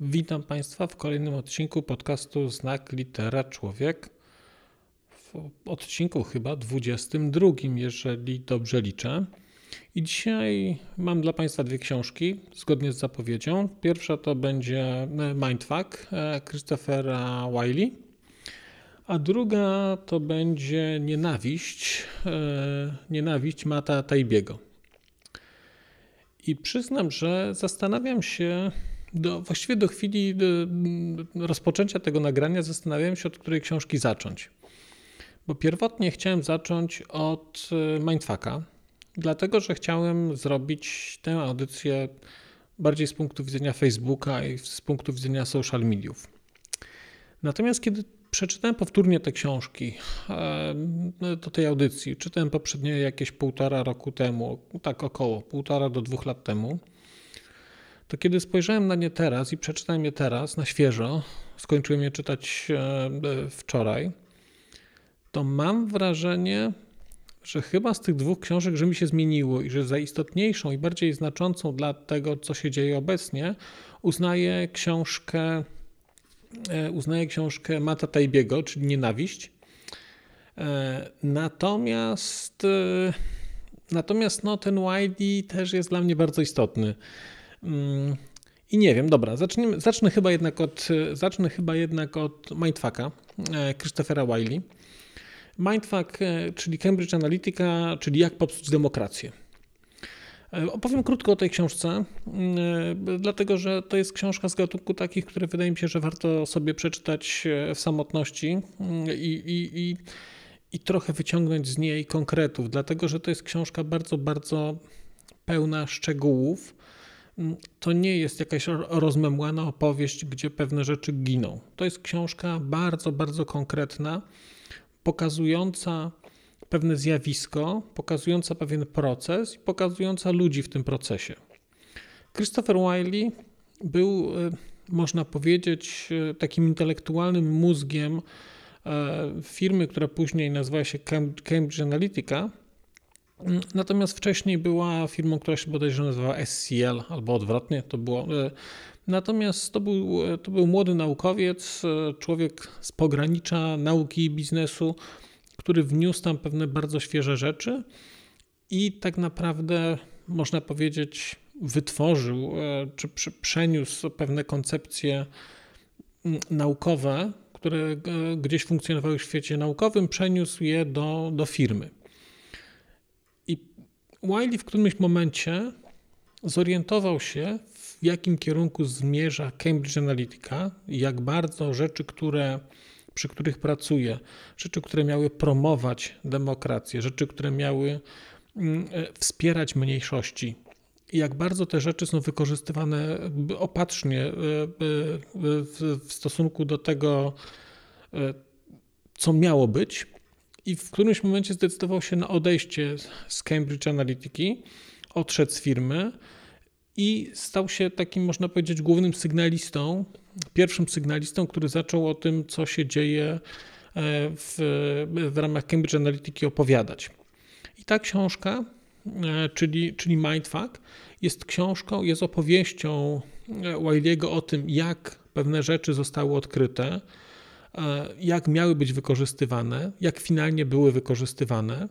Witam Państwa w kolejnym odcinku podcastu Znak Litera Człowiek. W odcinku chyba 22, jeżeli dobrze liczę. I dzisiaj mam dla Państwa dwie książki, zgodnie z zapowiedzią. Pierwsza to będzie e, Mindfuck e, Christophera Wiley, a druga to będzie Nienawiść, e, Nienawiść Mata Taibiego. I przyznam, że zastanawiam się, do, właściwie do chwili do rozpoczęcia tego nagrania zastanawiałem się, od której książki zacząć. Bo pierwotnie chciałem zacząć od Mindfucka, Dlatego, że chciałem zrobić tę audycję bardziej z punktu widzenia Facebooka i z punktu widzenia social mediów. Natomiast kiedy przeczytałem powtórnie te książki do tej audycji, czytałem poprzednio jakieś półtora roku temu, tak około półtora do dwóch lat temu, to kiedy spojrzałem na nie teraz i przeczytałem je teraz na świeżo, skończyłem je czytać wczoraj, to mam wrażenie, że chyba z tych dwóch książek, że mi się zmieniło i że za istotniejszą i bardziej znaczącą dla tego, co się dzieje obecnie, uznaję książkę, e, uznaję książkę Mata Tajbiego, czyli Nienawiść. E, natomiast, e, natomiast no, ten Wiley też jest dla mnie bardzo istotny. Mm, I nie wiem, dobra, zacznę, zacznę chyba jednak od, zacznę chyba jednak od Mindfucka Christophera Wiley. Mindfuck, e, czyli Cambridge Analytica, czyli jak popsuć demokrację. E, opowiem krótko o tej książce, e, dlatego że to jest książka z gatunku takich, które wydaje mi się, że warto sobie przeczytać w samotności i, i, i, i trochę wyciągnąć z niej konkretów, dlatego że to jest książka bardzo, bardzo pełna szczegółów. To nie jest jakaś rozmemłana opowieść, gdzie pewne rzeczy giną. To jest książka bardzo, bardzo konkretna pokazująca pewne zjawisko, pokazująca pewien proces i pokazująca ludzi w tym procesie. Christopher Wiley był, e, można powiedzieć, e, takim intelektualnym mózgiem e, firmy, która później nazywała się Cambridge Analytica. Natomiast wcześniej była firmą, która się bodajże nazywała SCL, albo odwrotnie to było. Natomiast to był, to był młody naukowiec, człowiek z pogranicza nauki i biznesu, który wniósł tam pewne bardzo świeże rzeczy i tak naprawdę można powiedzieć, wytworzył e, czy przeniósł pewne koncepcje naukowe, które e, gdzieś funkcjonowały w świecie naukowym, przeniósł je do, do firmy. Wiley w którymś momencie zorientował się, w jakim kierunku zmierza Cambridge Analytica jak bardzo rzeczy, które, przy których pracuje, rzeczy, które miały promować demokrację, rzeczy, które miały mm, e, wspierać mniejszości, jak bardzo te rzeczy są wykorzystywane opatrznie e, e, w stosunku do tego, co miało być. I w którymś momencie zdecydował się na odejście z Cambridge Analytiki, odszedł z firmy i stał się takim, można powiedzieć, głównym sygnalistą, pierwszym sygnalistą, który zaczął o tym, co się dzieje e, w, w ramach Cambridge Analytica opowiadać. I ta książka, e, czyli, czyli Mindfuck, jest książką, jest opowieścią e, Wiley'ego o tym, jak pewne rzeczy zostały odkryte, jak miały być wykorzystywane, jak finalnie były wykorzystywane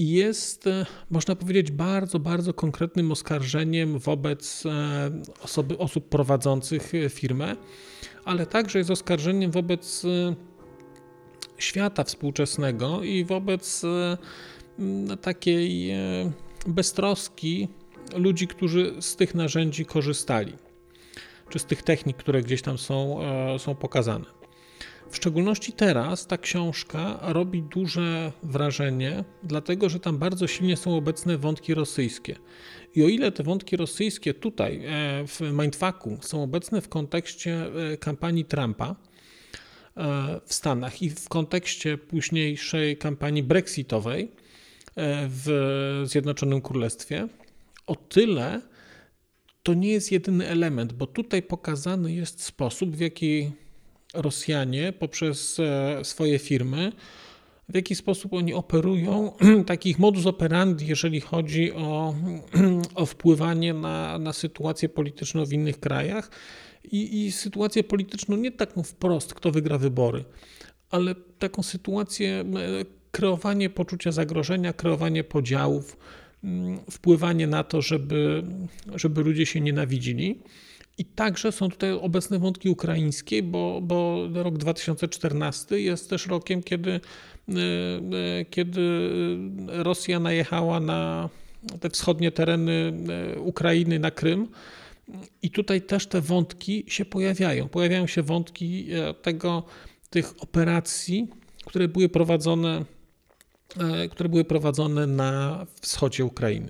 i jest, e, można powiedzieć, bardzo, bardzo konkretnym oskarżeniem wobec e, osoby, osób prowadzących e, firmę, ale także jest oskarżeniem wobec świata współczesnego i wobec takiej beztroski ludzi, którzy z tych narzędzi korzystali, czy z tych technik, które gdzieś tam są, są pokazane. W szczególności teraz ta książka robi duże wrażenie, dlatego że tam bardzo silnie są obecne wątki rosyjskie. I o ile te wątki rosyjskie tutaj e, w Mindfucku są obecne w kontekście e, kampanii Trumpa e, w Stanach i w kontekście późniejszej kampanii brexitowej w Zjednoczonym Królestwie, o tyle to nie jest jedyny element, bo tutaj pokazany jest sposób, w jaki Rosjanie poprzez swoje firmy. W jaki sposób oni operują, takich modus operandi, jeżeli chodzi o, o wpływanie na, na sytuację polityczną w innych krajach. I, i sytuację polityczną nie taką wprost, kto wygra wybory, ale taką sytuację, kreowanie poczucia zagrożenia, kreowanie podziałów, wpływanie na to, żeby, żeby ludzie się nienawidzili. I także są tutaj obecne wątki ukraińskie, bo, bo rok 2014 jest też rokiem, kiedy, e, e, kiedy Rosja najechała na te wschodnie tereny e, Ukrainy, na Krym. I tutaj też te wątki się pojawiają. Pojawiają się wątki tego, tych operacji, które były prowadzone, które były prowadzone na wschodzie Ukrainy.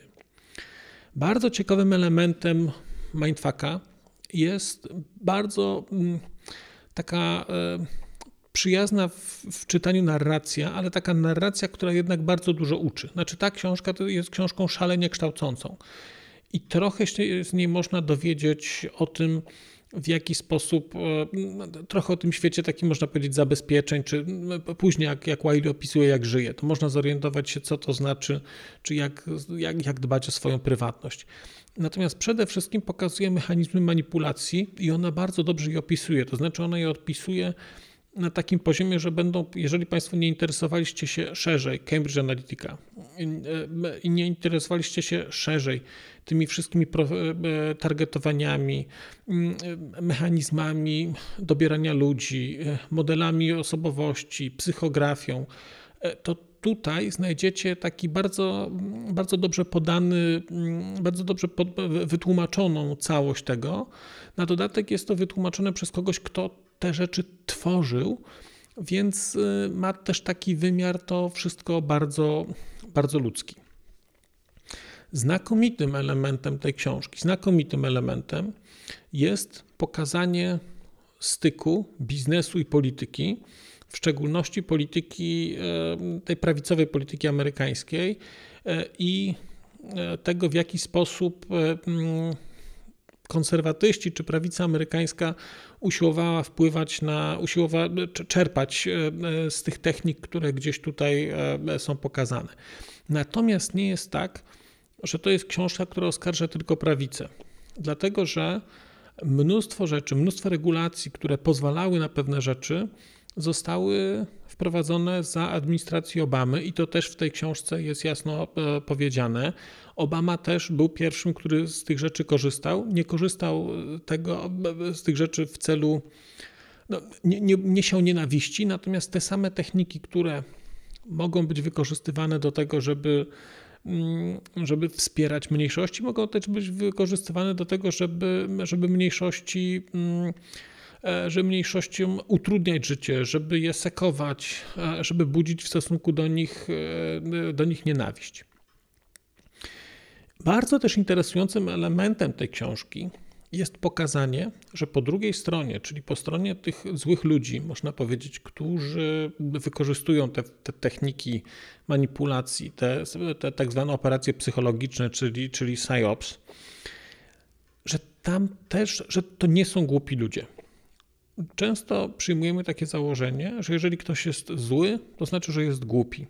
Bardzo ciekawym elementem Mindfucka jest bardzo mm, taka e, przyjazna w, w, czytaniu narracja, ale taka narracja, która jednak bardzo dużo uczy. Znaczy ta książka jest książką szalenie kształcącą i trochę się z niej można dowiedzieć o tym, w jaki sposób, e, trochę o tym świecie takim można powiedzieć zabezpieczeń, czy później jak, jak Wiley opisuje, jak żyje, to można zorientować się, co to znaczy, czy jak, jak, jak dbać o swoją prywatność. Natomiast przede wszystkim pokazuje mechanizmy manipulacji i ona bardzo dobrze je opisuje. To znaczy, ona je opisuje na takim poziomie, że będą, jeżeli Państwo nie interesowaliście się szerzej Cambridge Analytica i nie interesowaliście się szerzej tymi wszystkimi e, targetowaniami, mm, mechanizmami dobierania ludzi, modelami osobowości, psychografią, to tutaj znajdziecie taki bardzo, bardzo dobrze podany, bardzo dobrze wytłumaczoną całość tego. Na dodatek jest to wytłumaczone przez kogoś, kto te rzeczy tworzył, więc y, ma też taki wymiar to wszystko bardzo, bardzo ludzki. Znakomitym elementem tej książki, znakomitym elementem jest pokazanie styku biznesu i polityki w szczególności polityki, e, tej prawicowej polityki amerykańskiej e, i e, tego, w jaki sposób konserwatyści czy prawica amerykańska usiłowała wpływać na, usiłowała czerpać z tych technik, które gdzieś tutaj są pokazane. Natomiast nie jest tak, że to jest książka, która oskarża tylko prawicę, dlatego że mnóstwo rzeczy, mnóstwo regulacji, które pozwalały na pewne rzeczy, zostały wprowadzone za administracji Obamy i to też w tej książce jest jasno e, powiedziane. Obama też był pierwszym, który z tych rzeczy korzystał. Nie korzystał tego, e, z tych rzeczy w celu, no, nie, nie, nie siał nienawiści, natomiast te same techniki, które mogą być wykorzystywane do tego, żeby mm, żeby wspierać mniejszości, mogą też być wykorzystywane do tego, żeby, żeby mniejszości E, że mniejszościom utrudniać życie, żeby je sekować, e, żeby budzić w stosunku do nich, e, do nich nienawiść. Bardzo też interesującym elementem tej książki jest pokazanie, że po drugiej stronie, czyli po stronie tych złych ludzi, można powiedzieć, którzy wykorzystują te, te techniki manipulacji, te, te tak zwane operacje psychologiczne, czyli, czyli PSYOPS, że tam też, że to nie są głupi ludzie często przyjmujemy takie założenie, że jeżeli ktoś jest zły, to znaczy, że jest głupi.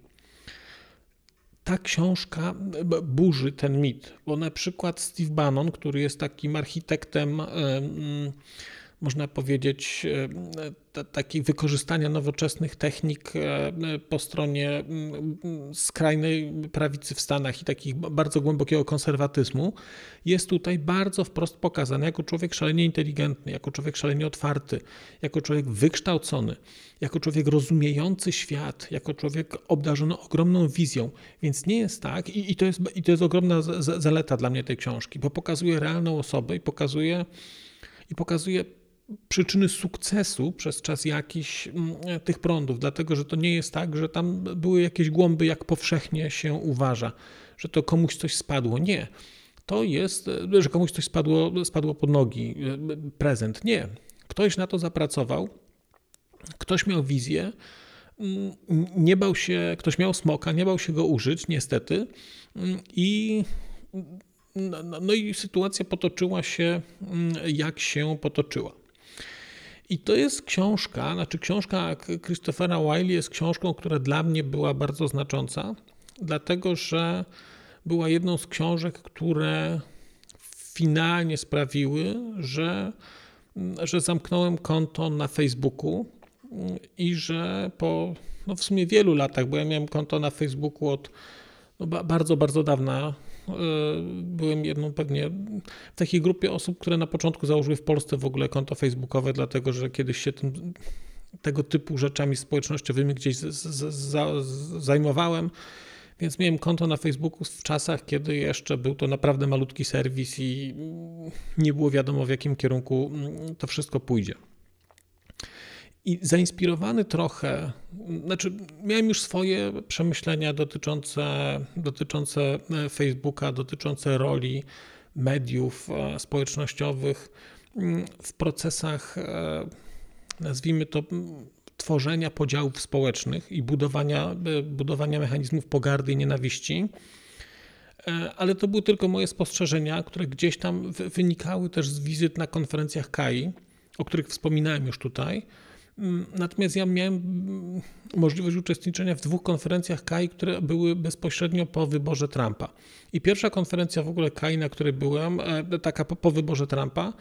Ta książka burzy ten mit, bo na przykład Steve Bannon, który jest takim architektem można powiedzieć, e, takiej wykorzystania nowoczesnych technik e, po stronie mm, skrajnej prawicy w Stanach i takich bardzo głębokiego konserwatyzmu, jest tutaj bardzo wprost pokazany jako człowiek szalenie inteligentny, jako człowiek szalenie otwarty, jako człowiek wykształcony, jako człowiek rozumiejący świat, jako człowiek obdarzony ogromną wizją. Więc nie jest tak, i, i, to, jest, i to jest ogromna zaleta dla mnie tej książki, bo pokazuje realną osobę i pokazuje, i pokazuje przyczyny sukcesu przez czas jakiś mm, tych prądów, dlatego że to nie jest tak, że tam były jakieś głąby, jak powszechnie się uważa, że to komuś coś spadło. Nie. To jest, że komuś coś spadło, spadło pod nogi, prezent. Nie. Ktoś na to zapracował, ktoś miał wizję, mm, nie bał się, ktoś miał smoka, nie bał się go użyć, niestety. Mm, I no, no, no i sytuacja potoczyła się, jak się potoczyła. I to jest książka, znaczy książka Christophera Wiley jest książką, która dla mnie była bardzo znacząca, dlatego że była jedną z książek, które finalnie sprawiły, że, że zamknąłem konto na Facebooku i że po no w sumie wielu latach, bo ja miałem konto na Facebooku od no bardzo, bardzo dawna, byłem jedną pewnie w takiej grupie osób, które na początku założyły w Polsce w ogóle konto facebookowe, dlatego że kiedyś się tym, tego typu rzeczami społecznościowymi gdzieś z, z, z, zajmowałem. Więc miałem konto na Facebooku w czasach, kiedy jeszcze był to naprawdę malutki serwis i nie było wiadomo, w jakim kierunku to wszystko pójdzie. I zainspirowany trochę, znaczy miałem już swoje przemyślenia dotyczące, dotyczące e, Facebooka, dotyczące roli mediów e, społecznościowych mm, w procesach, e, nazwijmy to, tworzenia podziałów społecznych i budowania, budowania mechanizmów pogardy i nienawiści. Ale to były tylko moje spostrzeżenia, które gdzieś tam wynikały też z wizyt na konferencjach KAI, o których wspominałem już tutaj natomiast ja miałem mm, możliwość uczestniczenia w dwóch konferencjach KAI, które były bezpośrednio po wyborze Trumpa. I pierwsza konferencja w ogóle KAI, na której byłem, e, taka po, po wyborze Trumpa,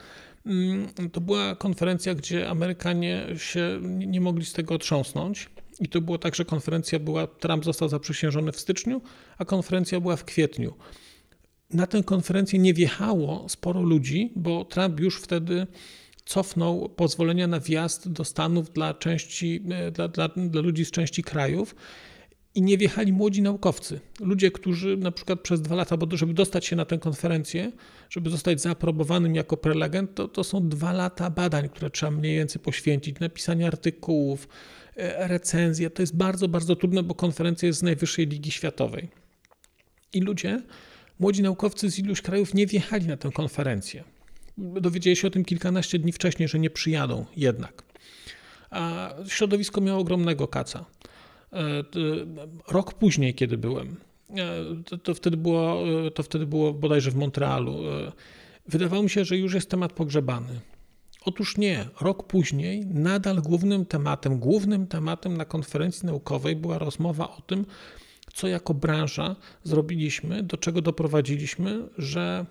mm, to była konferencja, gdzie Amerykanie się nie mogli z tego otrząsnąć. I to było tak, że konferencja była, Trump został zaprzysiężony w styczniu, a konferencja była w kwietniu. Na tę konferencję nie wjechało sporo ludzi, bo Trump już wtedy cofnął pozwolenia na wjazd do Stanów dla, części, e, dla, dla, dla ludzi z części krajów i nie wjechali młodzi naukowcy. Ludzie, którzy na przykład przez dwa lata, bo żeby dostać się na tę konferencję, żeby zostać zaaprobowanym jako prelegent, to, to są dwa lata badań, które trzeba mniej więcej poświęcić, napisanie artykułów, e, recenzje. To jest bardzo, bardzo trudne, bo konferencja jest z najwyższej ligi światowej. I ludzie, młodzi naukowcy z iluś krajów nie wjechali na tę konferencję dowiedzieli się o tym kilkanaście dni wcześniej, że nie przyjadą jednak. A środowisko miało ogromnego kaca. E, rok później, kiedy byłem, e, to, to, wtedy było, e, to wtedy było bodajże w Montrealu, wydawało mi się, że już jest temat pogrzebany. Otóż nie. Rok później nadal głównym tematem, głównym tematem na konferencji naukowej była rozmowa o tym, co jako branża zrobiliśmy, do czego doprowadziliśmy, że,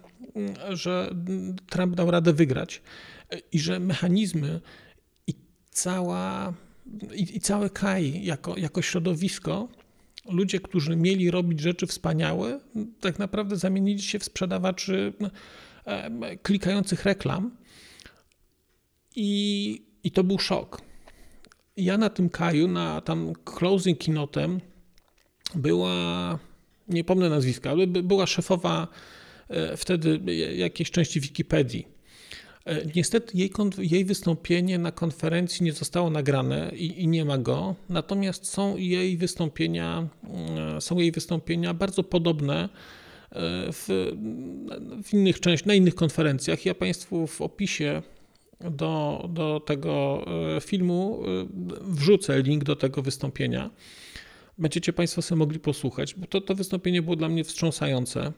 że Trump dał radę wygrać i że mechanizmy i cała i, i całe KAI jako, jako środowisko, ludzie, którzy mieli robić rzeczy wspaniałe, tak naprawdę zamienili się w sprzedawaczy klikających reklam i, i to był szok. Ja na tym Kaju, na tam closing keynotem była, nie pomnę nazwiska, ale była szefowa e, wtedy jakiejś części Wikipedii. E, niestety jej, jej wystąpienie na konferencji nie zostało nagrane i, i, nie ma go, natomiast są jej wystąpienia, e, są jej wystąpienia bardzo podobne w, w innych częściach, na innych konferencjach. Ja Państwu w opisie do, do tego filmu wrzucę link do tego wystąpienia będziecie Państwo sobie mogli posłuchać, bo to, to wystąpienie było dla mnie wstrząsające.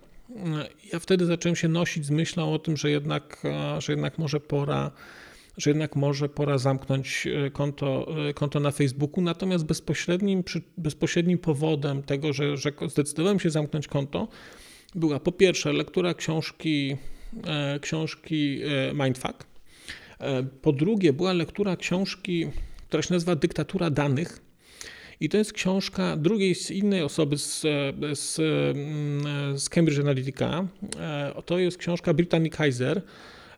Ja wtedy zacząłem się nosić z myślą o tym, że jednak, że jednak może pora że jednak może pora zamknąć e, konto, e, konto na Facebooku. Natomiast bezpośrednim, bezpośrednim powodem tego, że, że zdecydowałem się zamknąć konto, była po pierwsze lektura książki, e, książki Mindfuck. Po drugie, była lektura książki, która się nazywa Dyktatura danych i to jest książka drugiej innej osoby z, z, z Cambridge Analytica. E, to jest książka Brittany Kaiser,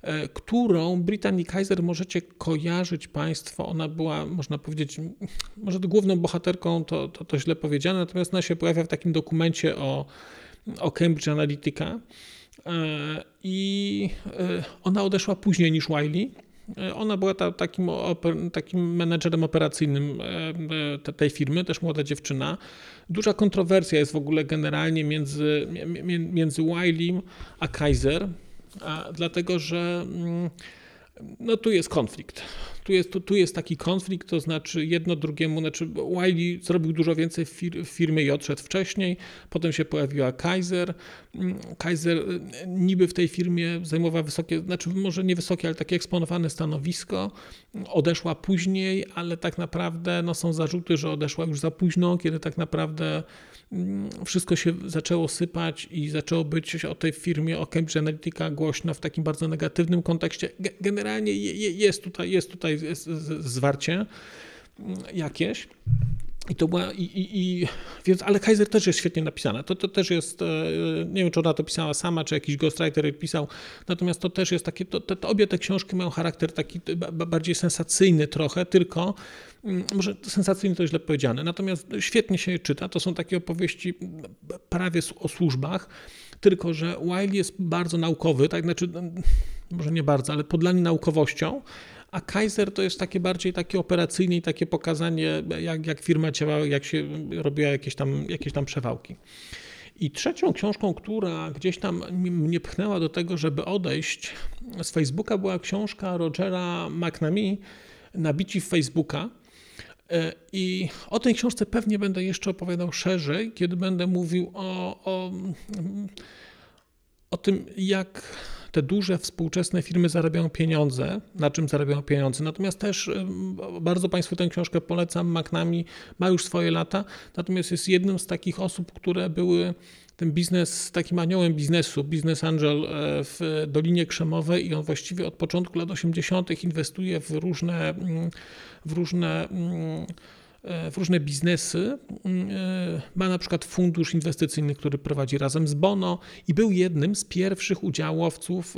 e, którą Brittany Kaiser możecie kojarzyć Państwo. Ona była, można powiedzieć, może główną bohaterką, to, to, to źle powiedziane, natomiast ona się pojawia w takim dokumencie o, o Cambridge Analytica. E, I ona odeszła później niż Wiley. Ona była ta, takim, takim menedżerem operacyjnym tej firmy, też młoda dziewczyna. Duża kontrowersja jest w ogóle generalnie między, między Wileym a Kaiser, dlatego że mm, no tu jest konflikt. Tu jest, tu, tu jest taki konflikt, to znaczy jedno drugiemu, znaczy Wiley zrobił dużo więcej fir w firmie i odszedł wcześniej, potem się pojawiła Kaiser. Mm, Kaiser y, niby w tej firmie zajmowała wysokie, znaczy może nie wysokie, ale takie eksponowane stanowisko. Odeszła później, ale tak naprawdę no, są zarzuty, że odeszła już za późno, kiedy tak naprawdę wszystko się zaczęło sypać i zaczęło być o tej firmie, o Cambridge Analytica głośno w takim bardzo negatywnym kontekście. Generalnie jest tutaj, jest tutaj zwarcie jakieś. I to była, i, i, i, więc, ale Kaiser też jest świetnie napisana. To, to też jest, e, nie wiem, czy ona to pisała sama, czy jakiś ghostwriter pisał, natomiast to też jest takie, to, to, to obie te książki mają charakter taki bardziej sensacyjny trochę, tylko, mm, może sensacyjny to źle powiedziane, natomiast świetnie się je czyta. To są takie opowieści prawie o służbach, tylko że Wiley jest bardzo naukowy, tak, znaczy, może nie bardzo, ale podlany naukowością, a Kaiser to jest takie bardziej takie operacyjne i takie pokazanie, jak, jak firma działała, jak się robiła jakieś tam, jakieś tam przewałki. I trzecią książką, która gdzieś tam mnie pchnęła do tego, żeby odejść z Facebooka, była książka Rogera McNamee Nabici w Facebooka. E, I o tej książce pewnie będę jeszcze opowiadał szerzej, kiedy będę mówił o, o, o tym, jak te duże współczesne firmy zarabiają pieniądze, na czym zarabiają pieniądze. Natomiast też bardzo Państwu tę książkę polecam. McNamee ma już swoje lata, natomiast jest jednym z takich osób, które były ten biznes, takim aniołem biznesu, Business Angel e, w Dolinie Krzemowej i on właściwie od początku lat 80. inwestuje w różne, mm, w różne mm, w różne biznesy. Mm, e, ma na przykład fundusz inwestycyjny, który prowadzi razem z Bono i był jednym z pierwszych udziałowców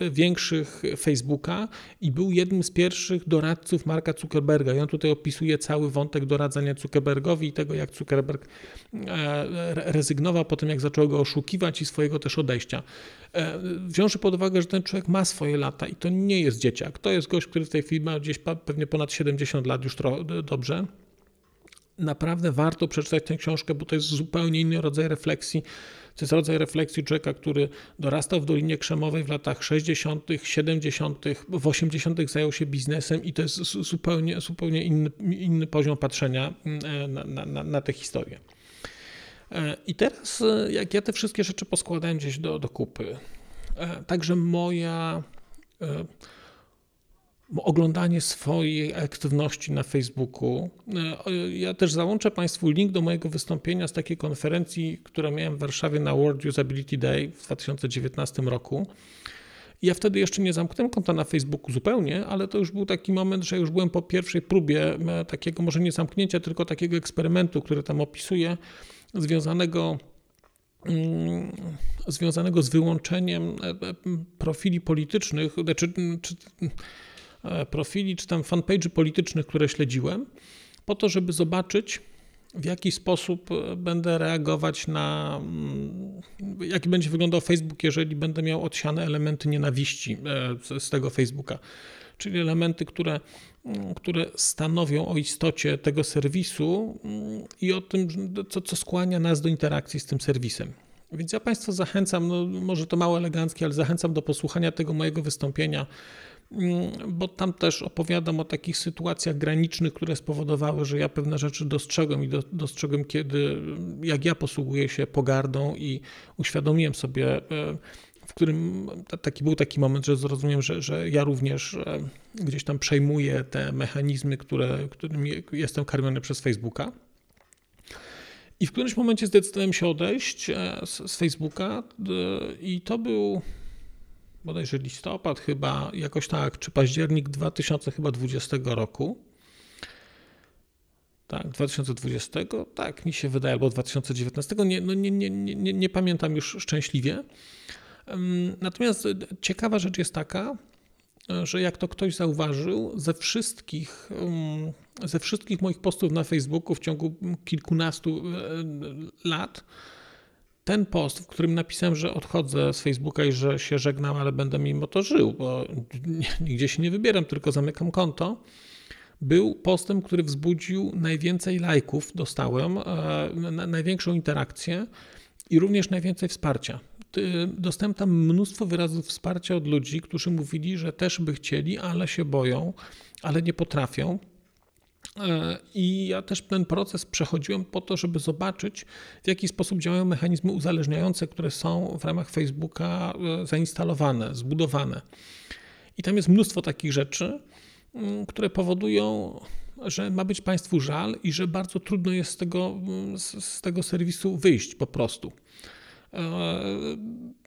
e, większych Facebooka i był jednym z pierwszych doradców Marka Zuckerberga. I on tutaj opisuje cały wątek doradzania Zuckerbergowi i tego, jak Zuckerberg rezygnował po tym, jak zaczął go oszukiwać i swojego też odejścia. Wziąwszy pod uwagę, że ten człowiek ma swoje lata i to nie jest dzieciak. To jest gość, który w tej chwili ma gdzieś pewnie ponad 70 lat już dobrze naprawdę warto przeczytać tę książkę, bo to jest zupełnie inny rodzaj refleksji. To jest rodzaj refleksji człowieka, który dorastał w Dolinie Krzemowej w latach 60., 70., w 80. zajął się biznesem i to jest zupełnie, zupełnie inny, inny poziom patrzenia mm, na, na, na tę historię. E, I teraz, e, jak ja te wszystkie rzeczy poskładałem gdzieś do, do kupy, e, także moja oglądanie swojej aktywności na Facebooku. E, ja też załączę Państwu link do mojego wystąpienia z takiej konferencji, którą miałem w Warszawie na World Usability Day w 2019 roku. Ja wtedy jeszcze nie zamknąłem konta na Facebooku zupełnie, ale to już był taki moment, że już byłem po pierwszej próbie e, takiego może nie zamknięcia, tylko takiego eksperymentu, który tam opisuję, związanego mm, związanego z wyłączeniem e, profili politycznych, znaczy, czy, E, profili czy tam fanpage'y politycznych, które śledziłem, po to, żeby zobaczyć, w jaki sposób e, będę reagować na, mm, jaki będzie wyglądał Facebook, jeżeli będę miał odsiane elementy nienawiści e, z tego Facebooka. Czyli elementy, które, mm, które stanowią o istocie tego serwisu mm, i o tym, co, co skłania nas do interakcji z tym serwisem. Więc ja Państwa zachęcam, no może to mało eleganckie, ale zachęcam do posłuchania tego mojego wystąpienia bo tam też opowiadam o takich sytuacjach granicznych, które spowodowały, że ja pewne rzeczy dostrzegłem i dostrzegłem, kiedy, jak ja posługuję się pogardą i uświadomiłem sobie, e, w którym taki był taki moment, że zrozumiałem, że, że ja również e, gdzieś tam przejmuję te mechanizmy, które, którymi jestem karmiony przez Facebooka. I w którymś momencie zdecydowałem się odejść e, z Facebooka i to był bodajże listopad chyba, jakoś tak, czy październik 2020 roku. Tak, 2020, tak mi się wydaje, albo 2019, nie, no nie, nie, nie, nie pamiętam już szczęśliwie. Natomiast ciekawa rzecz jest taka, że jak to ktoś zauważył, ze wszystkich, ze wszystkich moich postów na Facebooku w ciągu kilkunastu e, lat, ten post, w którym napisałem, że odchodzę z Facebooka i że się żegnam, ale będę mimo to żył, bo nigdzie się nie wybieram, tylko zamykam konto, był postem, który wzbudził najwięcej lajków, dostałem, e, największą interakcję i również najwięcej wsparcia. Dostałem tam mnóstwo wyrazów wsparcia od ludzi, którzy mówili, że też by chcieli, ale się boją, ale nie potrafią. E, I ja też ten proces przechodziłem po to, żeby zobaczyć, w jaki sposób działają mechanizmy uzależniające, które są w ramach Facebooka e, zainstalowane, zbudowane. I tam jest mnóstwo takich rzeczy, mm, które powodują, że ma być Państwu żal i że bardzo trudno jest z tego, mm, z, tego serwisu wyjść po prostu.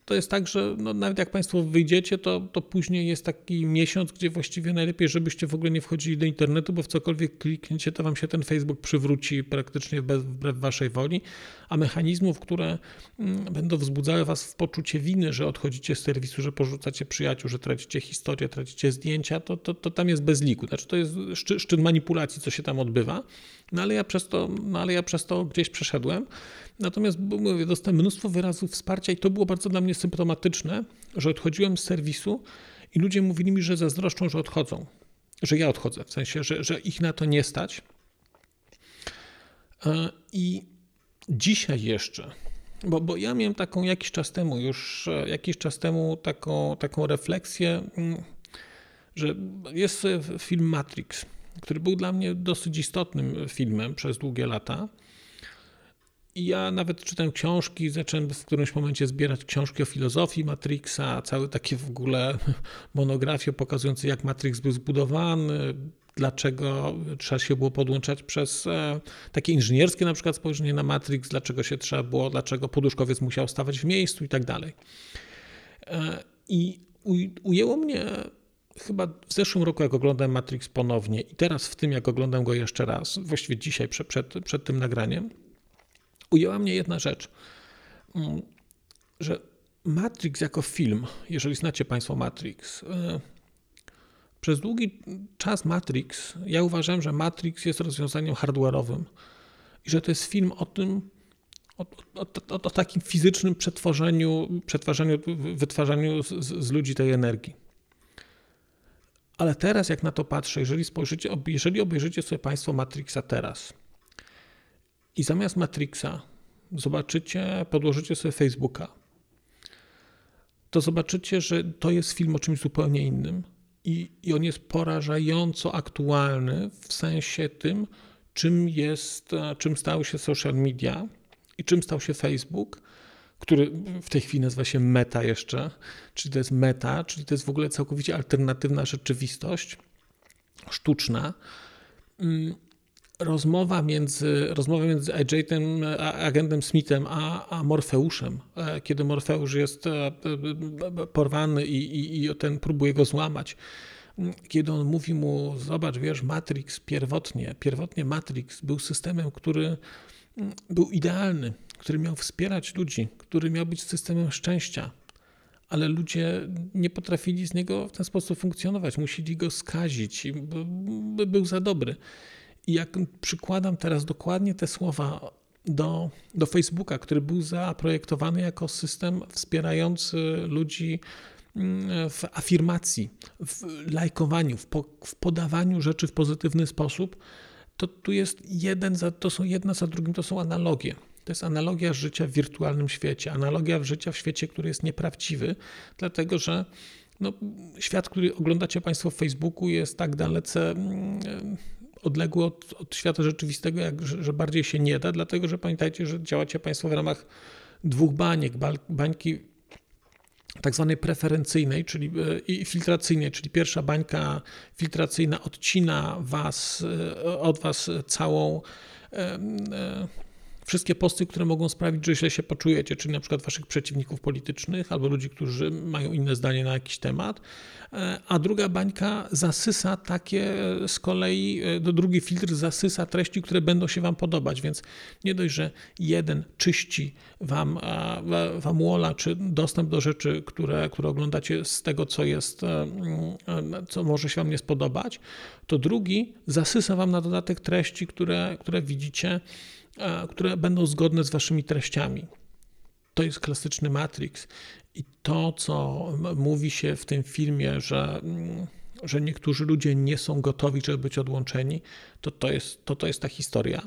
To jest tak, że no, nawet jak Państwo wyjdziecie, to, to później jest taki miesiąc, gdzie właściwie najlepiej, żebyście w ogóle nie wchodzili do internetu, bo w cokolwiek klikniecie, to Wam się ten Facebook przywróci praktycznie wbrew Waszej woli, a mechanizmów, które mm, będą wzbudzały Was w poczucie winy, że odchodzicie z serwisu, że porzucacie przyjaciół, że tracicie historię, tracicie zdjęcia, to, to, to tam jest bez liku. Znaczy to jest szczyt manipulacji, co się tam odbywa, no ale ja przez to, no ale ja przez to gdzieś przeszedłem. Natomiast mówię, dostałem mnóstwo wyrazów wsparcia i to było bardzo dla mnie symptomatyczne, że odchodziłem z serwisu i ludzie mówili mi, że zazdroszczą, że odchodzą, że ja odchodzę, w sensie, że, że ich na to nie stać. E, I dzisiaj jeszcze, bo, bo ja miałem taką jakiś czas temu, już e, jakiś czas temu taką, taką refleksję, mm, że jest film Matrix, który był dla mnie dosyć istotnym filmem przez długie lata. I ja nawet czytałem książki, zacząłem w którymś momencie zbierać książki o filozofii Matrixa, całe takie w ogóle monografie pokazujące, jak Matrix był zbudowany, dlaczego trzeba się było podłączać przez e, takie inżynierskie na przykład spojrzenie na Matrix, dlaczego się trzeba było, dlaczego poduszkowiec musiał stawać w miejscu i tak dalej. E, I ujęło mnie chyba w zeszłym roku, jak oglądałem Matrix ponownie i teraz w tym, jak oglądam go jeszcze raz, właściwie dzisiaj przed, przed, przed tym nagraniem, ujęła mnie jedna rzecz, mm, że Matrix jako film, jeżeli znacie Państwo Matrix, e, przez długi czas Matrix, ja uważałem, że Matrix jest rozwiązaniem hardware'owym i że to jest film o tym, o, o, o, o takim fizycznym przetworzeniu, przetwarzaniu, wytwarzaniu z, z, ludzi tej energii. Ale teraz, jak na to patrzę, jeżeli spojrzycie, jeżeli obejrzycie sobie Państwo Matrixa teraz, i zamiast Matrixa zobaczycie, podłożycie sobie Facebooka, to zobaczycie, że to jest film o czymś zupełnie innym. I, I on jest porażająco aktualny w sensie tym, czym jest, czym stał się social media i czym stał się Facebook, który w tej chwili nazywa się Meta jeszcze, czyli to jest meta, czyli to jest w ogóle całkowicie alternatywna rzeczywistość, sztuczna. Mm, rozmowa między, rozmowa między agentem, agentem Smithem a, a Morfeuszem, e, kiedy Morfeusz jest e, porwany i, i, i ten próbuje go złamać. Kiedy on mówi mu, zobacz, wiesz, Matrix pierwotnie, pierwotnie Matrix był systemem, który mm, był idealny, który miał wspierać ludzi, który miał być systemem szczęścia, ale ludzie nie potrafili z niego w ten sposób funkcjonować, musieli go skazić, by był za dobry. I jak przykładam teraz dokładnie te słowa do, do Facebooka, który był zaprojektowany jako system wspierający ludzi mm, w afirmacji, w lajkowaniu, w, po, w podawaniu rzeczy w pozytywny sposób, to tu jest jeden, za, to są jedna za drugim, to są analogie. To jest analogia życia w wirtualnym świecie, analogia życia w świecie, który jest nieprawdziwy, dlatego że no, świat, który oglądacie Państwo w Facebooku, jest tak dalece mm, odległy od, od świata rzeczywistego, jak, że, że, bardziej się nie da, dlatego że pamiętajcie, że działacie Państwo w ramach dwóch baniek. Bańki tak zwanej preferencyjnej, czyli e, i filtracyjnej, czyli pierwsza bańka filtracyjna odcina was, e, od Was całą e, wszystkie posty, które mogą sprawić, że źle się poczujecie, czyli na przykład waszych przeciwników politycznych albo ludzi, którzy mają inne zdanie na jakiś temat, e, a druga bańka zasysa takie z kolei, e, do drugi filtr zasysa treści, które będą się wam podobać, więc nie dość, że jeden czyści wam, wam walla, czy dostęp do rzeczy, które, które oglądacie z tego, co jest, e, co może się wam nie spodobać, to drugi zasysa wam na dodatek treści, które, które widzicie, które będą zgodne z waszymi treściami. to jest klasyczny Matrix. I to, co mówi się w tym filmie, że, mm, że niektórzy ludzie nie są gotowi, żeby być odłączeni, to to jest, to, to jest ta historia.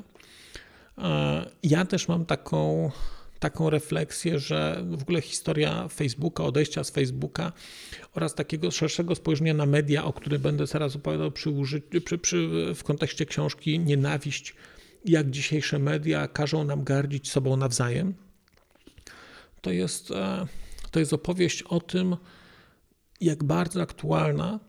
Ja też mam taką, taką refleksję, że w ogóle historia Facebooka, odejścia z Facebooka oraz takiego szerszego spojrzenia na media, o którym będę zaraz opowiadał przy, przy, przy, w kontekście książki Nienawiść, jak dzisiejsze media każą nam gardzić sobą nawzajem, to jest, e, to jest opowieść o tym, jak bardzo aktualna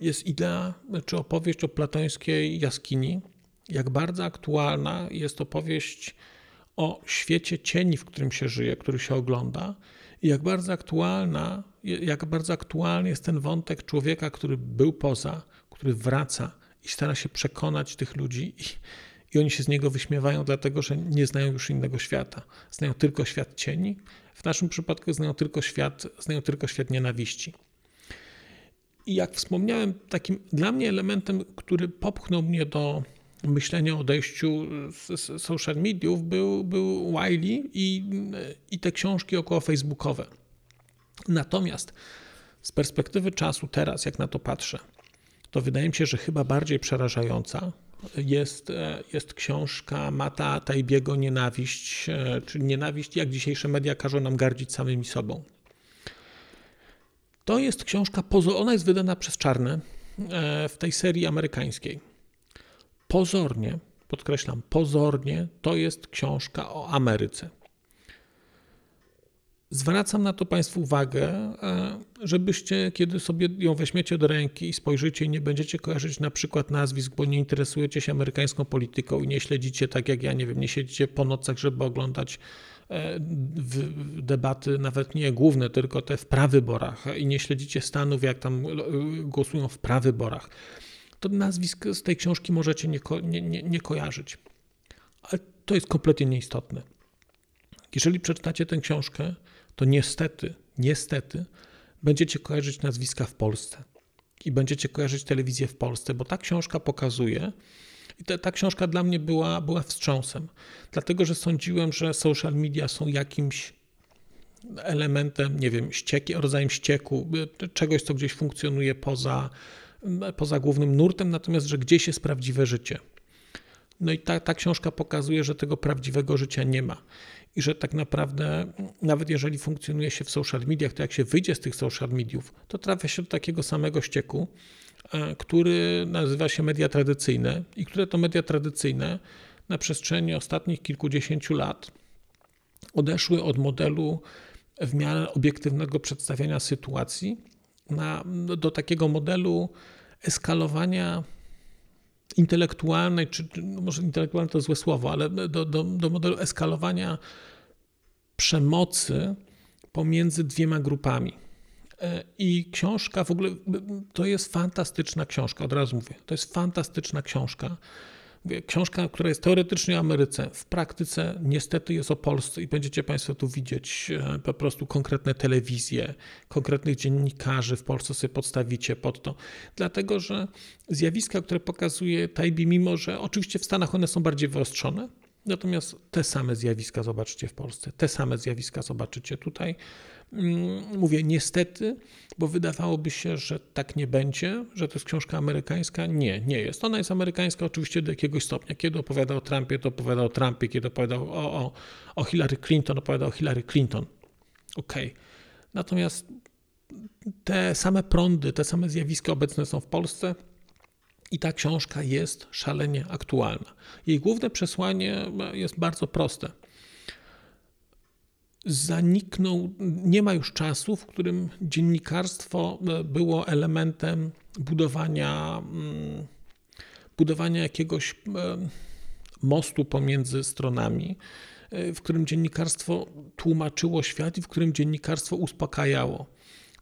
jest idea, czy opowieść o platońskiej jaskini, jak bardzo aktualna jest opowieść o świecie cieni, w którym się żyje, który się ogląda, i jak bardzo aktualna, jak bardzo aktualny jest ten wątek człowieka, który był poza, który wraca i stara się przekonać tych ludzi, oni się z niego wyśmiewają, dlatego że nie znają już innego świata. Znają tylko świat cieni. W naszym przypadku znają tylko świat, znają tylko świat nienawiści. I jak wspomniałem, takim dla mnie elementem, który popchnął mnie do myślenia o odejściu z social mediów był, był Wiley i, i te książki około facebookowe. Natomiast z perspektywy czasu teraz, jak na to patrzę, to wydaje mi się, że chyba bardziej przerażająca jest, jest książka Mata Tajbiego Nienawiść, czyli Nienawiść, jak dzisiejsze media każą nam gardzić samymi sobą. To jest książka, ona jest wydana przez Czarne e, w tej serii amerykańskiej pozornie, podkreślam, pozornie to jest książka o Ameryce. Zwracam na to Państwu uwagę, e, żebyście, kiedy sobie ją weźmiecie do ręki i spojrzycie i nie będziecie kojarzyć na przykład nazwisk, bo nie interesujecie się amerykańską polityką i nie śledzicie tak jak ja, nie wiem, nie siedzicie po nocach, żeby oglądać e, debaty, nawet nie główne, tylko te w prawyborach i nie śledzicie Stanów, jak tam e, głosują w prawyborach to nazwisk z tej książki możecie nie, ko nie, nie, nie kojarzyć. Ale to jest kompletnie nieistotne. Jeżeli przeczytacie tę książkę, to niestety, niestety będziecie kojarzyć nazwiska w Polsce i będziecie kojarzyć telewizję w Polsce, bo ta książka pokazuje, i ta, ta książka dla mnie była, była wstrząsem, dlatego że sądziłem, że social media są jakimś elementem, nie wiem, ścieki, rodzajem ścieku, czegoś, co gdzieś funkcjonuje poza, poza głównym nurtem, natomiast że gdzieś jest prawdziwe życie. No i ta, ta książka pokazuje, że tego prawdziwego życia nie ma. I że tak naprawdę, nawet jeżeli funkcjonuje się w social mediach, to jak się wyjdzie z tych social mediów, to trafia się do takiego samego ścieku, e, który nazywa się media tradycyjne i które to media tradycyjne na przestrzeni ostatnich kilkudziesięciu lat odeszły od modelu w miarę obiektywnego przedstawiania sytuacji na, do takiego modelu eskalowania intelektualnej, czy no może intelektualne to złe słowo, ale do, do, do modelu eskalowania przemocy pomiędzy dwiema grupami. E, I książka w ogóle to jest fantastyczna książka, od razu mówię. To jest fantastyczna książka książka, która jest teoretycznie o Ameryce, w praktyce niestety jest o Polsce i będziecie Państwo tu widzieć e, po prostu konkretne telewizje, konkretnych dziennikarzy w Polsce sobie podstawicie pod to. Dlatego, że zjawiska, które pokazuje Tajbi, mimo że oczywiście w Stanach one są bardziej wyostrzone, natomiast te same zjawiska zobaczycie w Polsce, te same zjawiska zobaczycie tutaj. Mm, mówię niestety, bo wydawałoby się, że tak nie będzie, że to jest książka amerykańska. Nie, nie jest. Ona jest amerykańska oczywiście do jakiegoś stopnia. Kiedy opowiada o Trumpie, to opowiada o Trumpie, kiedy opowiada o, o, o Hillary Clinton, opowiada o Hillary Clinton. Okej. Okay. Natomiast te same prądy, te same zjawiska obecne są w Polsce. I ta książka jest szalenie aktualna. Jej główne przesłanie jest bardzo proste zaniknął, nie ma już czasu, w którym dziennikarstwo e, było elementem budowania, mm, budowania jakiegoś e, mostu pomiędzy stronami, e, w którym dziennikarstwo tłumaczyło świat i w którym dziennikarstwo uspokajało.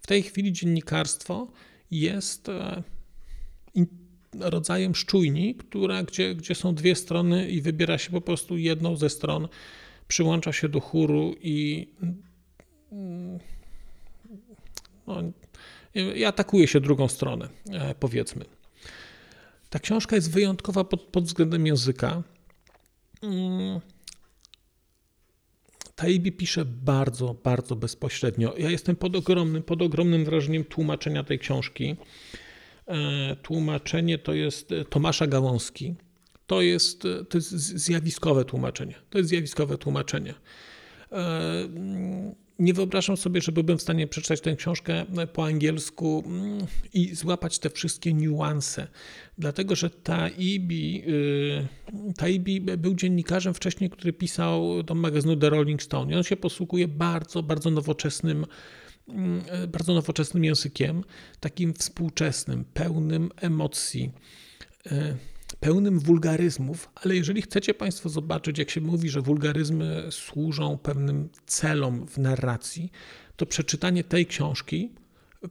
W tej chwili dziennikarstwo jest rodzajem szczujni, która, gdzie, gdzie są dwie strony i wybiera się po prostu jedną ze stron przyłącza się do chóru i no, i atakuje się drugą stronę, e, powiedzmy. Ta książka jest wyjątkowa pod, pod względem języka. Mm. Taibbi pisze bardzo, bardzo bezpośrednio. Ja jestem pod ogromnym, pod ogromnym wrażeniem tłumaczenia tej książki. E, tłumaczenie to jest Tomasza Gałązki. To jest, to jest zjawiskowe tłumaczenie. To jest zjawiskowe tłumaczenie. E, nie wyobrażam sobie, że byłbym w stanie przeczytać tę książkę po angielsku mm, i złapać te wszystkie niuanse. Dlatego, że Taibi, Taibi był dziennikarzem wcześniej, który pisał do magazynu The Rolling Stone. I on się posługuje bardzo, bardzo nowoczesnym, mm, bardzo nowoczesnym językiem, takim współczesnym, pełnym emocji pełnym wulgaryzmów, ale jeżeli chcecie Państwo zobaczyć, jak się mówi, że wulgaryzmy służą pewnym celom w narracji, to przeczytanie tej książki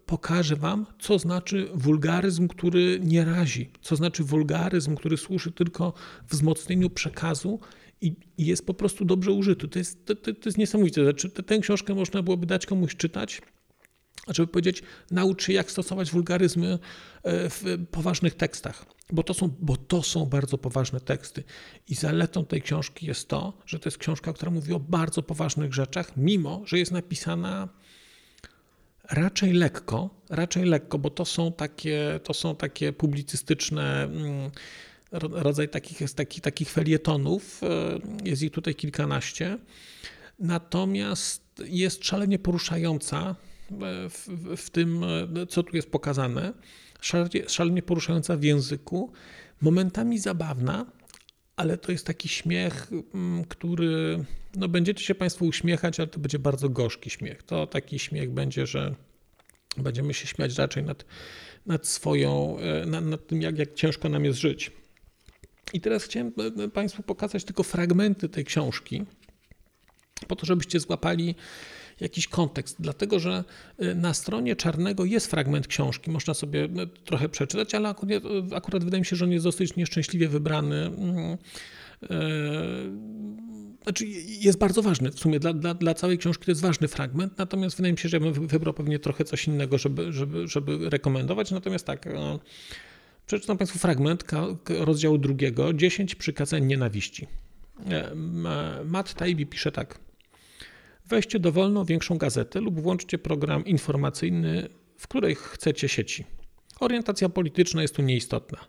pokaże Wam, co znaczy wulgaryzm, który nie razi, co znaczy wulgaryzm, który służy tylko wzmocnieniu przekazu i, jest po prostu dobrze użyty. To jest, to, to jest niesamowite. Znaczy, tę książkę można byłoby dać komuś czytać żeby powiedzieć, naucz się, jak stosować wulgaryzmy e, w poważnych tekstach, bo to, są, bo to są bardzo poważne teksty. I zaletą tej książki jest to, że to jest książka, która mówi o bardzo poważnych rzeczach, mimo że jest napisana raczej lekko, raczej lekko, bo to są takie, to są takie publicystyczne mm, rodzaj takich, takich, takich felietonów, e, jest ich tutaj kilkanaście, natomiast jest szalenie poruszająca, w, w tym, co tu jest pokazane, szalenie, poruszająca w języku, momentami zabawna, ale to jest taki śmiech, mm, który no będziecie się Państwo uśmiechać, ale to będzie bardzo gorzki śmiech. To taki śmiech będzie, że będziemy się śmiać raczej nad, nad swoją, e, nad, nad tym, jak, jak ciężko nam jest żyć. I teraz chciałem e, Państwu pokazać tylko fragmenty tej książki, po to, żebyście złapali jakiś kontekst, dlatego że y, na stronie Czarnego jest fragment książki, można sobie y, trochę przeczytać, ale akurat, y, akurat wydaje mi się, że on jest dosyć nieszczęśliwie wybrany. Mm, znaczy jest bardzo ważny. W sumie dla, dla, dla całej książki to jest ważny fragment, natomiast wydaje mi się, że ja bym wybrał pewnie trochę coś innego, żeby, żeby, żeby rekomendować. Natomiast tak, przeczytam Państwu fragment rozdziału drugiego, 10 przykazań nienawiści. E, Matt Taibbi pisze tak. Weźcie dowolną większą gazetę lub włączcie program informacyjny, w której chcecie sieci. Orientacja polityczna jest tu nieistotna.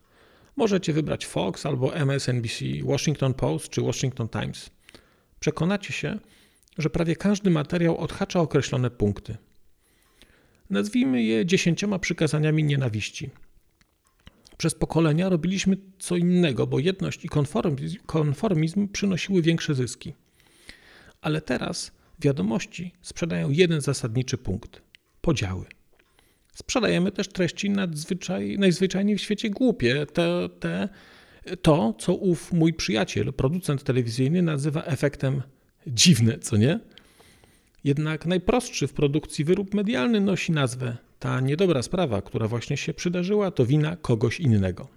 Możecie wybrać Fox albo MSNBC, Washington Post czy Washington Times. Przekonacie się, że prawie każdy materiał odhacza określone punkty. Nazwijmy je dziesięcioma przykazaniami nienawiści. Przez pokolenia robiliśmy co innego, bo jedność i konformizm, konformizm przynosiły większe zyski. Ale teraz Wiadomości sprzedają jeden zasadniczy punkt podziały. Sprzedajemy też treści nadzwyczaj, najzwyczajniej w świecie głupie, te, te, to, co ów mój przyjaciel, producent telewizyjny, nazywa efektem dziwne, co nie? Jednak najprostszy w produkcji wyrób medialny nosi nazwę ta niedobra sprawa, która właśnie się przydarzyła, to wina kogoś innego.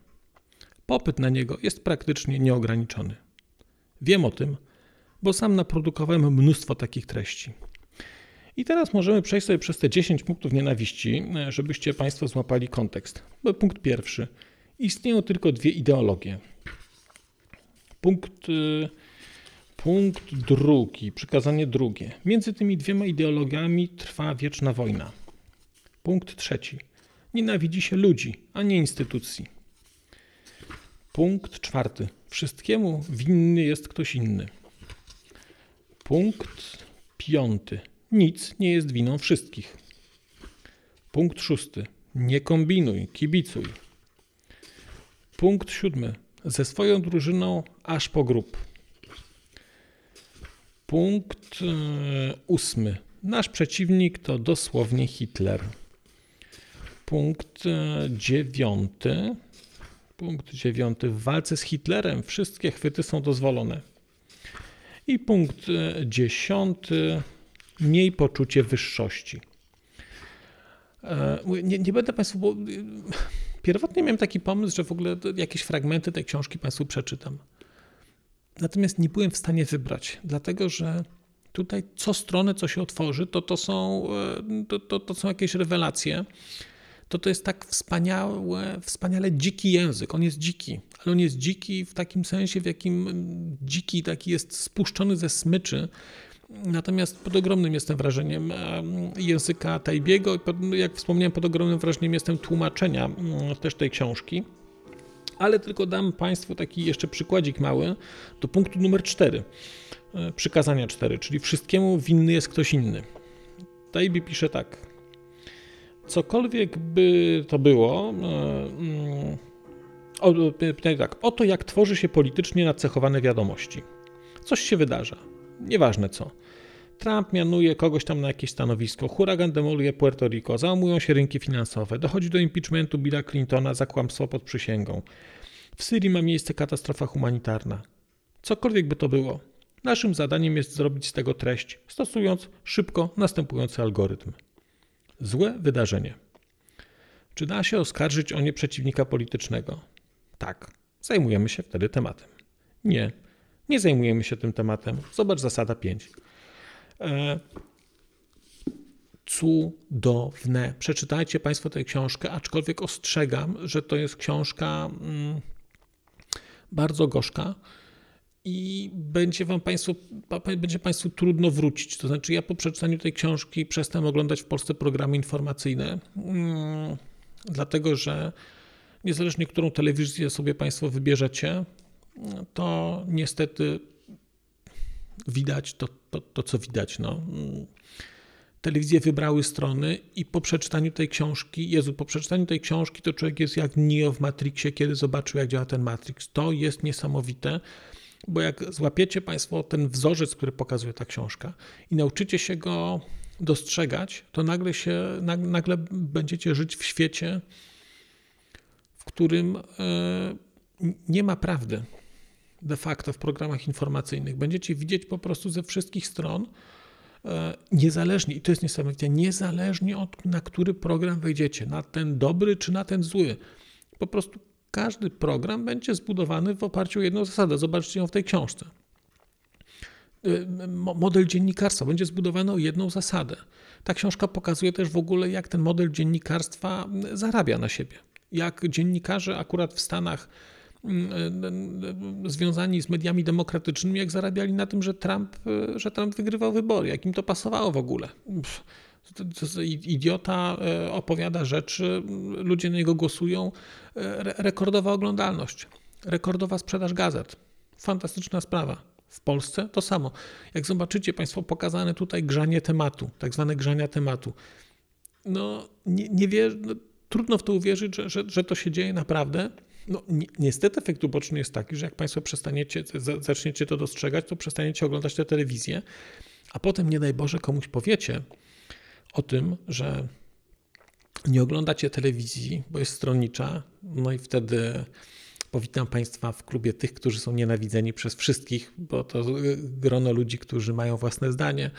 Popyt na niego jest praktycznie nieograniczony. Wiem o tym, bo sam naprodukowałem mnóstwo takich treści. I teraz możemy przejść sobie przez te 10 punktów nienawiści, e, żebyście Państwo złapali kontekst. Punkt pierwszy. Istnieją tylko dwie ideologie. Punkt, e, punkt drugi, przykazanie drugie. Między tymi dwiema ideologiami trwa wieczna wojna. Punkt trzeci. Nienawidzi się ludzi, a nie instytucji. Punkt czwarty. Wszystkiemu winny jest ktoś inny. Punkt piąty. Nic nie jest winą wszystkich. Punkt szósty. Nie kombinuj, kibicuj. Punkt siódmy. Ze swoją drużyną aż po grób. Punkt e, ósmy. Nasz przeciwnik to dosłownie Hitler. Punkt e, dziewiąty. Punkt dziewiąty. W walce z Hitlerem wszystkie chwyty są dozwolone. I punkt e, dziesiąty, miej poczucie wyższości. E, nie, nie, będę Państwu, bo e, pierwotnie miałem taki pomysł, że w ogóle jakieś fragmenty tej książki Państwu przeczytam. Natomiast nie byłem w stanie wybrać, dlatego że tutaj co stronę, co się otworzy, to, to, są, to, to, to są jakieś rewelacje to to jest tak wspaniałe, wspaniale dziki język. On jest dziki, ale on jest dziki w takim sensie, w jakim dziki taki jest spuszczony ze smyczy. Natomiast pod ogromnym jestem wrażeniem języka Tajbiego jak wspomniałem, pod ogromnym wrażeniem jestem tłumaczenia mm, też tej książki. Ale tylko dam Państwu taki jeszcze przykładzik mały do punktu numer 4, e, przykazania 4, czyli wszystkiemu winny jest ktoś inny. Tajbi pisze tak. Cokolwiek by to było, e, mm, o, tak, oto jak tworzy się politycznie nacechowane wiadomości. Coś się wydarza, nieważne co. Trump mianuje kogoś tam na jakieś stanowisko, huragan demoluje Puerto Rico, załamują się rynki finansowe, dochodzi do impeachmentu Billa Clintona za kłamstwo pod przysięgą. W Syrii ma miejsce katastrofa humanitarna. Cokolwiek by to było, naszym zadaniem jest zrobić z tego treść, stosując szybko następujący algorytm. Złe wydarzenie. Czy da się oskarżyć o nie przeciwnika politycznego? Tak, zajmujemy się wtedy tematem. Nie, nie zajmujemy się tym tematem. Zobacz zasada 5. E, cudowne. Przeczytajcie Państwo tę książkę, aczkolwiek ostrzegam, że to jest książka mm, bardzo gorzka i będzie wam państwu, będzie państwu trudno wrócić. To znaczy, ja po przeczytaniu tej książki przestałem oglądać w Polsce programy informacyjne, mm, dlatego że niezależnie którą telewizję sobie państwo wybierzecie, to niestety widać to, to, to co widać. No. Telewizje wybrały strony i po przeczytaniu tej książki, Jezu, po przeczytaniu tej książki to człowiek jest jak Neo w Matrixie, kiedy zobaczył jak działa ten Matrix. To jest niesamowite, bo jak złapiecie Państwo ten wzorzec, który pokazuje ta książka i nauczycie się go dostrzegać, to nagle się, nagle będziecie żyć w świecie, w którym e, nie ma prawdy de facto w programach informacyjnych. Będziecie widzieć po prostu ze wszystkich stron, e, niezależnie, i to jest niesamowite, niezależnie od na który program wejdziecie, na ten dobry czy na ten zły. Po prostu każdy program będzie zbudowany w oparciu o jedną zasadę. Zobaczcie ją w tej książce. E, model dziennikarstwa będzie zbudowany o jedną zasadę. Ta książka pokazuje też w ogóle, jak ten model dziennikarstwa zarabia na siebie. Jak dziennikarze akurat w Stanach związani z mediami demokratycznymi, jak zarabiali na tym, że Trump, że Trump wygrywał wybory, jak im to pasowało w ogóle. Idiota e, opowiada rzeczy, ludzie na niego głosują, e, rekordowa oglądalność, rekordowa sprzedaż gazet. Fantastyczna sprawa. W Polsce to samo. Jak zobaczycie Państwo pokazane tutaj grzanie tematu, tak zwane grzania tematu, no nie, nie wie, no, trudno w to uwierzyć, że, że, że to się dzieje naprawdę. No, ni niestety efekt uboczny jest taki, że jak Państwo przestaniecie, zaczniecie to dostrzegać, to przestaniecie oglądać tę telewizję, a potem nie daj Boże komuś powiecie o tym, że nie oglądacie telewizji, bo jest stronnicza, no i wtedy powitam Państwa w klubie tych, którzy są nienawidzeni przez wszystkich, bo to grono ludzi, którzy mają własne zdanie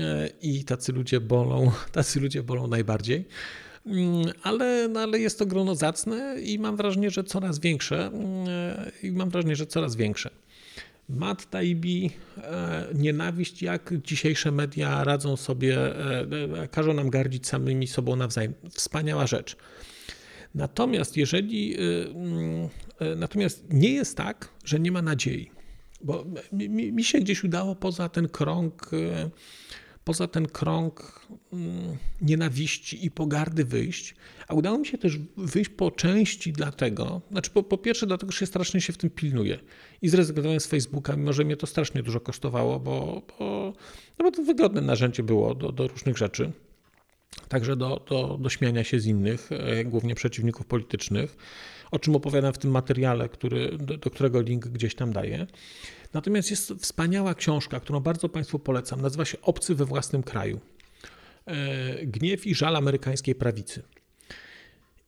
e, i tacy ludzie bolą, tacy ludzie bolą najbardziej. Mm, ale, no ale jest to grono zacne i mam wrażenie, że coraz większe. Mm, I mam wrażenie, że coraz większe. Matt Taibbi, e, nienawiść, jak dzisiejsze media radzą sobie, e, e, każą nam gardzić samymi sobą nawzajem. Wspaniała rzecz. Natomiast jeżeli, mm, natomiast nie jest tak, że nie ma nadziei, bo mi, mi się gdzieś udało poza ten krąg poza ten krąg mm, nienawiści i pogardy wyjść, a udało mi się też wyjść po części dlatego, znaczy po, po pierwsze dlatego, że się strasznie się w tym pilnuję i zrezygnowałem z Facebooka, mimo że mnie to strasznie dużo kosztowało, bo, bo, no bo to wygodne narzędzie było do, do różnych rzeczy, także do, do, do śmiania się z innych, e, głównie przeciwników politycznych, o czym opowiadam w tym materiale, który, do, do którego link gdzieś tam daję. Natomiast jest wspaniała książka, którą bardzo Państwu polecam. Nazywa się Obcy we własnym kraju. E, Gniew i żal amerykańskiej prawicy.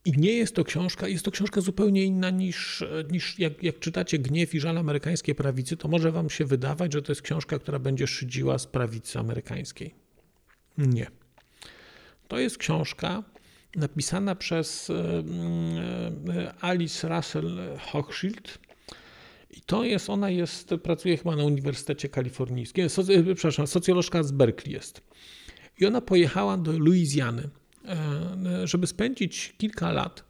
I nie jest to książka, jest to książka zupełnie inna niż, niż jak, jak czytacie Gniew i żal amerykańskiej prawicy, to może Wam się wydawać, że to jest książka, która będzie szydziła z prawicy amerykańskiej. Nie. To jest książka napisana przez e, e, Alice Russell Hochschild, i to jest, ona jest, pracuje chyba na Uniwersytecie Kalifornijskim, so, e, przepraszam, socjolożka z Berkeley jest. I ona pojechała do Luizjany, e, żeby spędzić kilka lat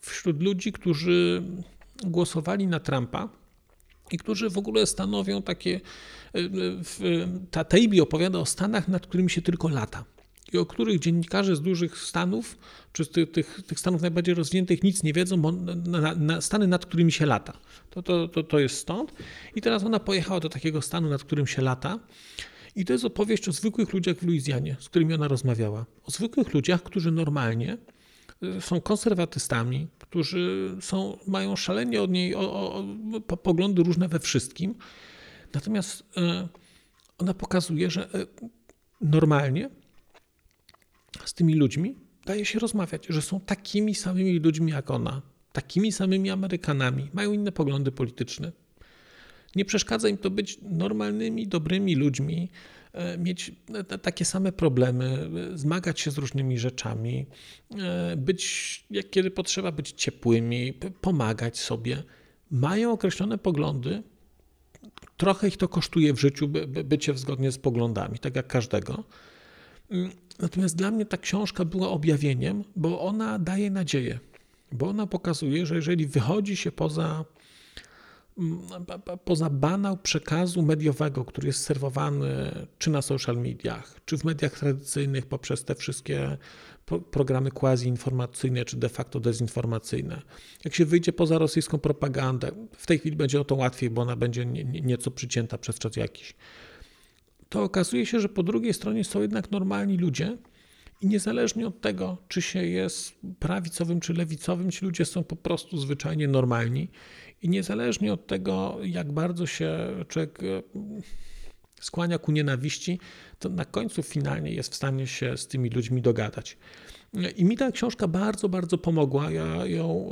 wśród ludzi, którzy głosowali na Trumpa i którzy w ogóle stanowią takie. Ta Tejbi opowiada o stanach, nad którymi się tylko lata i o których dziennikarze z dużych stanów, czy z tych, tych, tych stanów najbardziej rozwiniętych nic nie wiedzą, bo na, na stany, nad którymi się lata. To, to, to, to jest stąd. I teraz ona pojechała do takiego stanu, nad którym się lata. I to jest opowieść o zwykłych ludziach w Luizjanie, z którymi ona rozmawiała. O zwykłych ludziach, którzy normalnie y, są konserwatystami, którzy są, mają szalenie od niej o, o, o, poglądy różne we wszystkim. Natomiast y, ona pokazuje, że y, normalnie z tymi ludźmi daje się rozmawiać, że są takimi samymi ludźmi jak ona, takimi samymi Amerykanami, mają inne poglądy polityczne. Nie przeszkadza im to być normalnymi, dobrymi ludźmi, e, mieć e, takie same problemy, e, zmagać się z różnymi rzeczami, być, jak kiedy potrzeba, być ciepłymi, pomagać sobie. Mają określone poglądy. Trochę ich to kosztuje w życiu, by, by bycie zgodnie z poglądami, tak jak każdego. Natomiast dla mnie ta książka była objawieniem, bo ona daje nadzieję, bo ona pokazuje, że jeżeli wychodzi się poza, mm, poza banał przekazu mediowego, który jest serwowany czy na social mediach, czy w mediach tradycyjnych poprzez te wszystkie programy quasi-informacyjne, czy de facto dezinformacyjne. Jak się wyjdzie poza rosyjską propagandę, w tej chwili będzie o to łatwiej, bo ona będzie nieco przycięta przez czas jakiś to okazuje się, że po drugiej stronie są jednak normalni ludzie i niezależnie od tego, czy się jest prawicowym czy lewicowym, ci ludzie są po prostu zwyczajnie normalni i niezależnie od tego, jak bardzo się człowiek e, skłania ku nienawiści, to na końcu finalnie jest w stanie się z tymi ludźmi dogadać. I mi ta książka bardzo, bardzo pomogła. Ja ją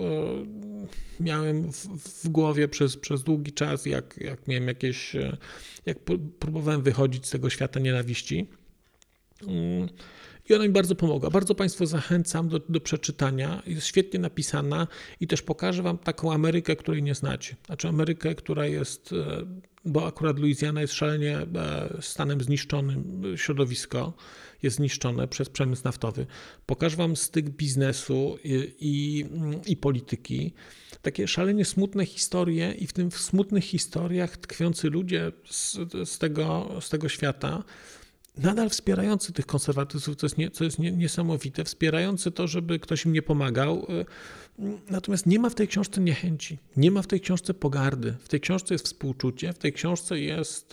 e, miałem w, w, głowie przez, przez długi czas, jak, jak miałem jakieś, e, jak próbowałem wychodzić z tego świata nienawiści. Mm, I ona mi bardzo pomogła. Bardzo Państwu zachęcam do, do przeczytania. Jest świetnie napisana i też pokażę Wam taką Amerykę, której nie znacie. Znaczy Amerykę, która jest, e, bo akurat Luizjana jest szalenie stanem zniszczonym, środowisko jest zniszczone przez przemysł naftowy. Pokażę Wam styk biznesu i, i, i polityki. Takie szalenie smutne historie i w tym w smutnych historiach tkwiący ludzie z, z, tego, z tego świata, nadal wspierający tych konserwatystów, co jest, nie, co jest nie, niesamowite, wspierający to, żeby ktoś im nie pomagał. Natomiast nie ma w tej książce niechęci, nie ma w tej książce pogardy. W tej książce jest współczucie, w tej książce jest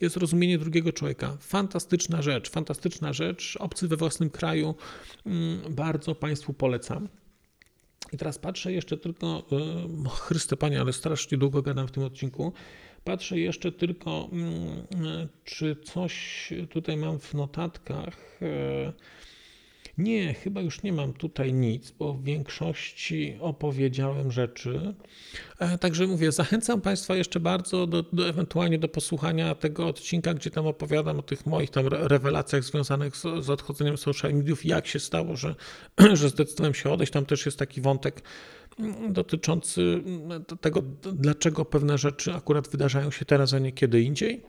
jest rozumienie drugiego człowieka. Fantastyczna rzecz, fantastyczna rzecz. Obcy we własnym kraju, mm, bardzo Państwu polecam. I teraz patrzę jeszcze tylko, e, Chryste Panie, ale strasznie długo gadam w tym odcinku. Patrzę jeszcze tylko, mm, e, czy coś tutaj mam w notatkach. E, nie, chyba już nie mam tutaj nic, bo w większości opowiedziałem rzeczy. E, także mówię, zachęcam Państwa jeszcze bardzo do, do, ewentualnie do posłuchania tego odcinka, gdzie tam opowiadam o tych moich tam rewelacjach związanych z, z odchodzeniem social mediów, jak się stało, że, że zdecydowałem się odejść. Tam też jest taki wątek mm, dotyczący mm, tego, dlaczego pewne rzeczy akurat wydarzają się teraz, a nie kiedy indziej.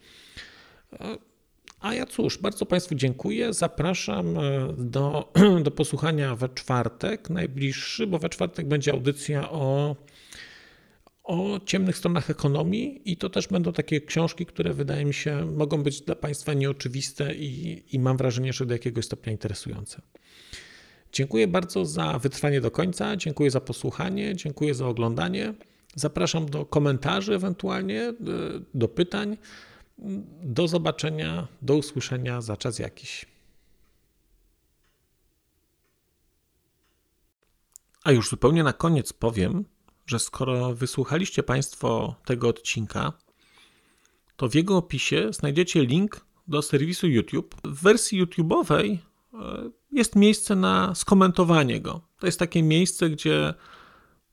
A ja cóż, bardzo Państwu dziękuję. Zapraszam e, do, do posłuchania we czwartek, najbliższy, bo we czwartek będzie audycja o, o ciemnych stronach ekonomii i to też będą takie książki, które wydaje mi się mogą być dla Państwa nieoczywiste i, i mam wrażenie, że do jakiegoś stopnia interesujące. Dziękuję bardzo za wytrwanie do końca, dziękuję za posłuchanie, dziękuję za oglądanie. Zapraszam do komentarzy ewentualnie, e, do pytań. Do zobaczenia, do usłyszenia za czas jakiś. A już zupełnie na koniec powiem, że skoro wysłuchaliście Państwo tego odcinka, to w jego opisie znajdziecie link do serwisu YouTube. W wersji YouTube'owej e, jest miejsce na skomentowanie go. To jest takie miejsce, gdzie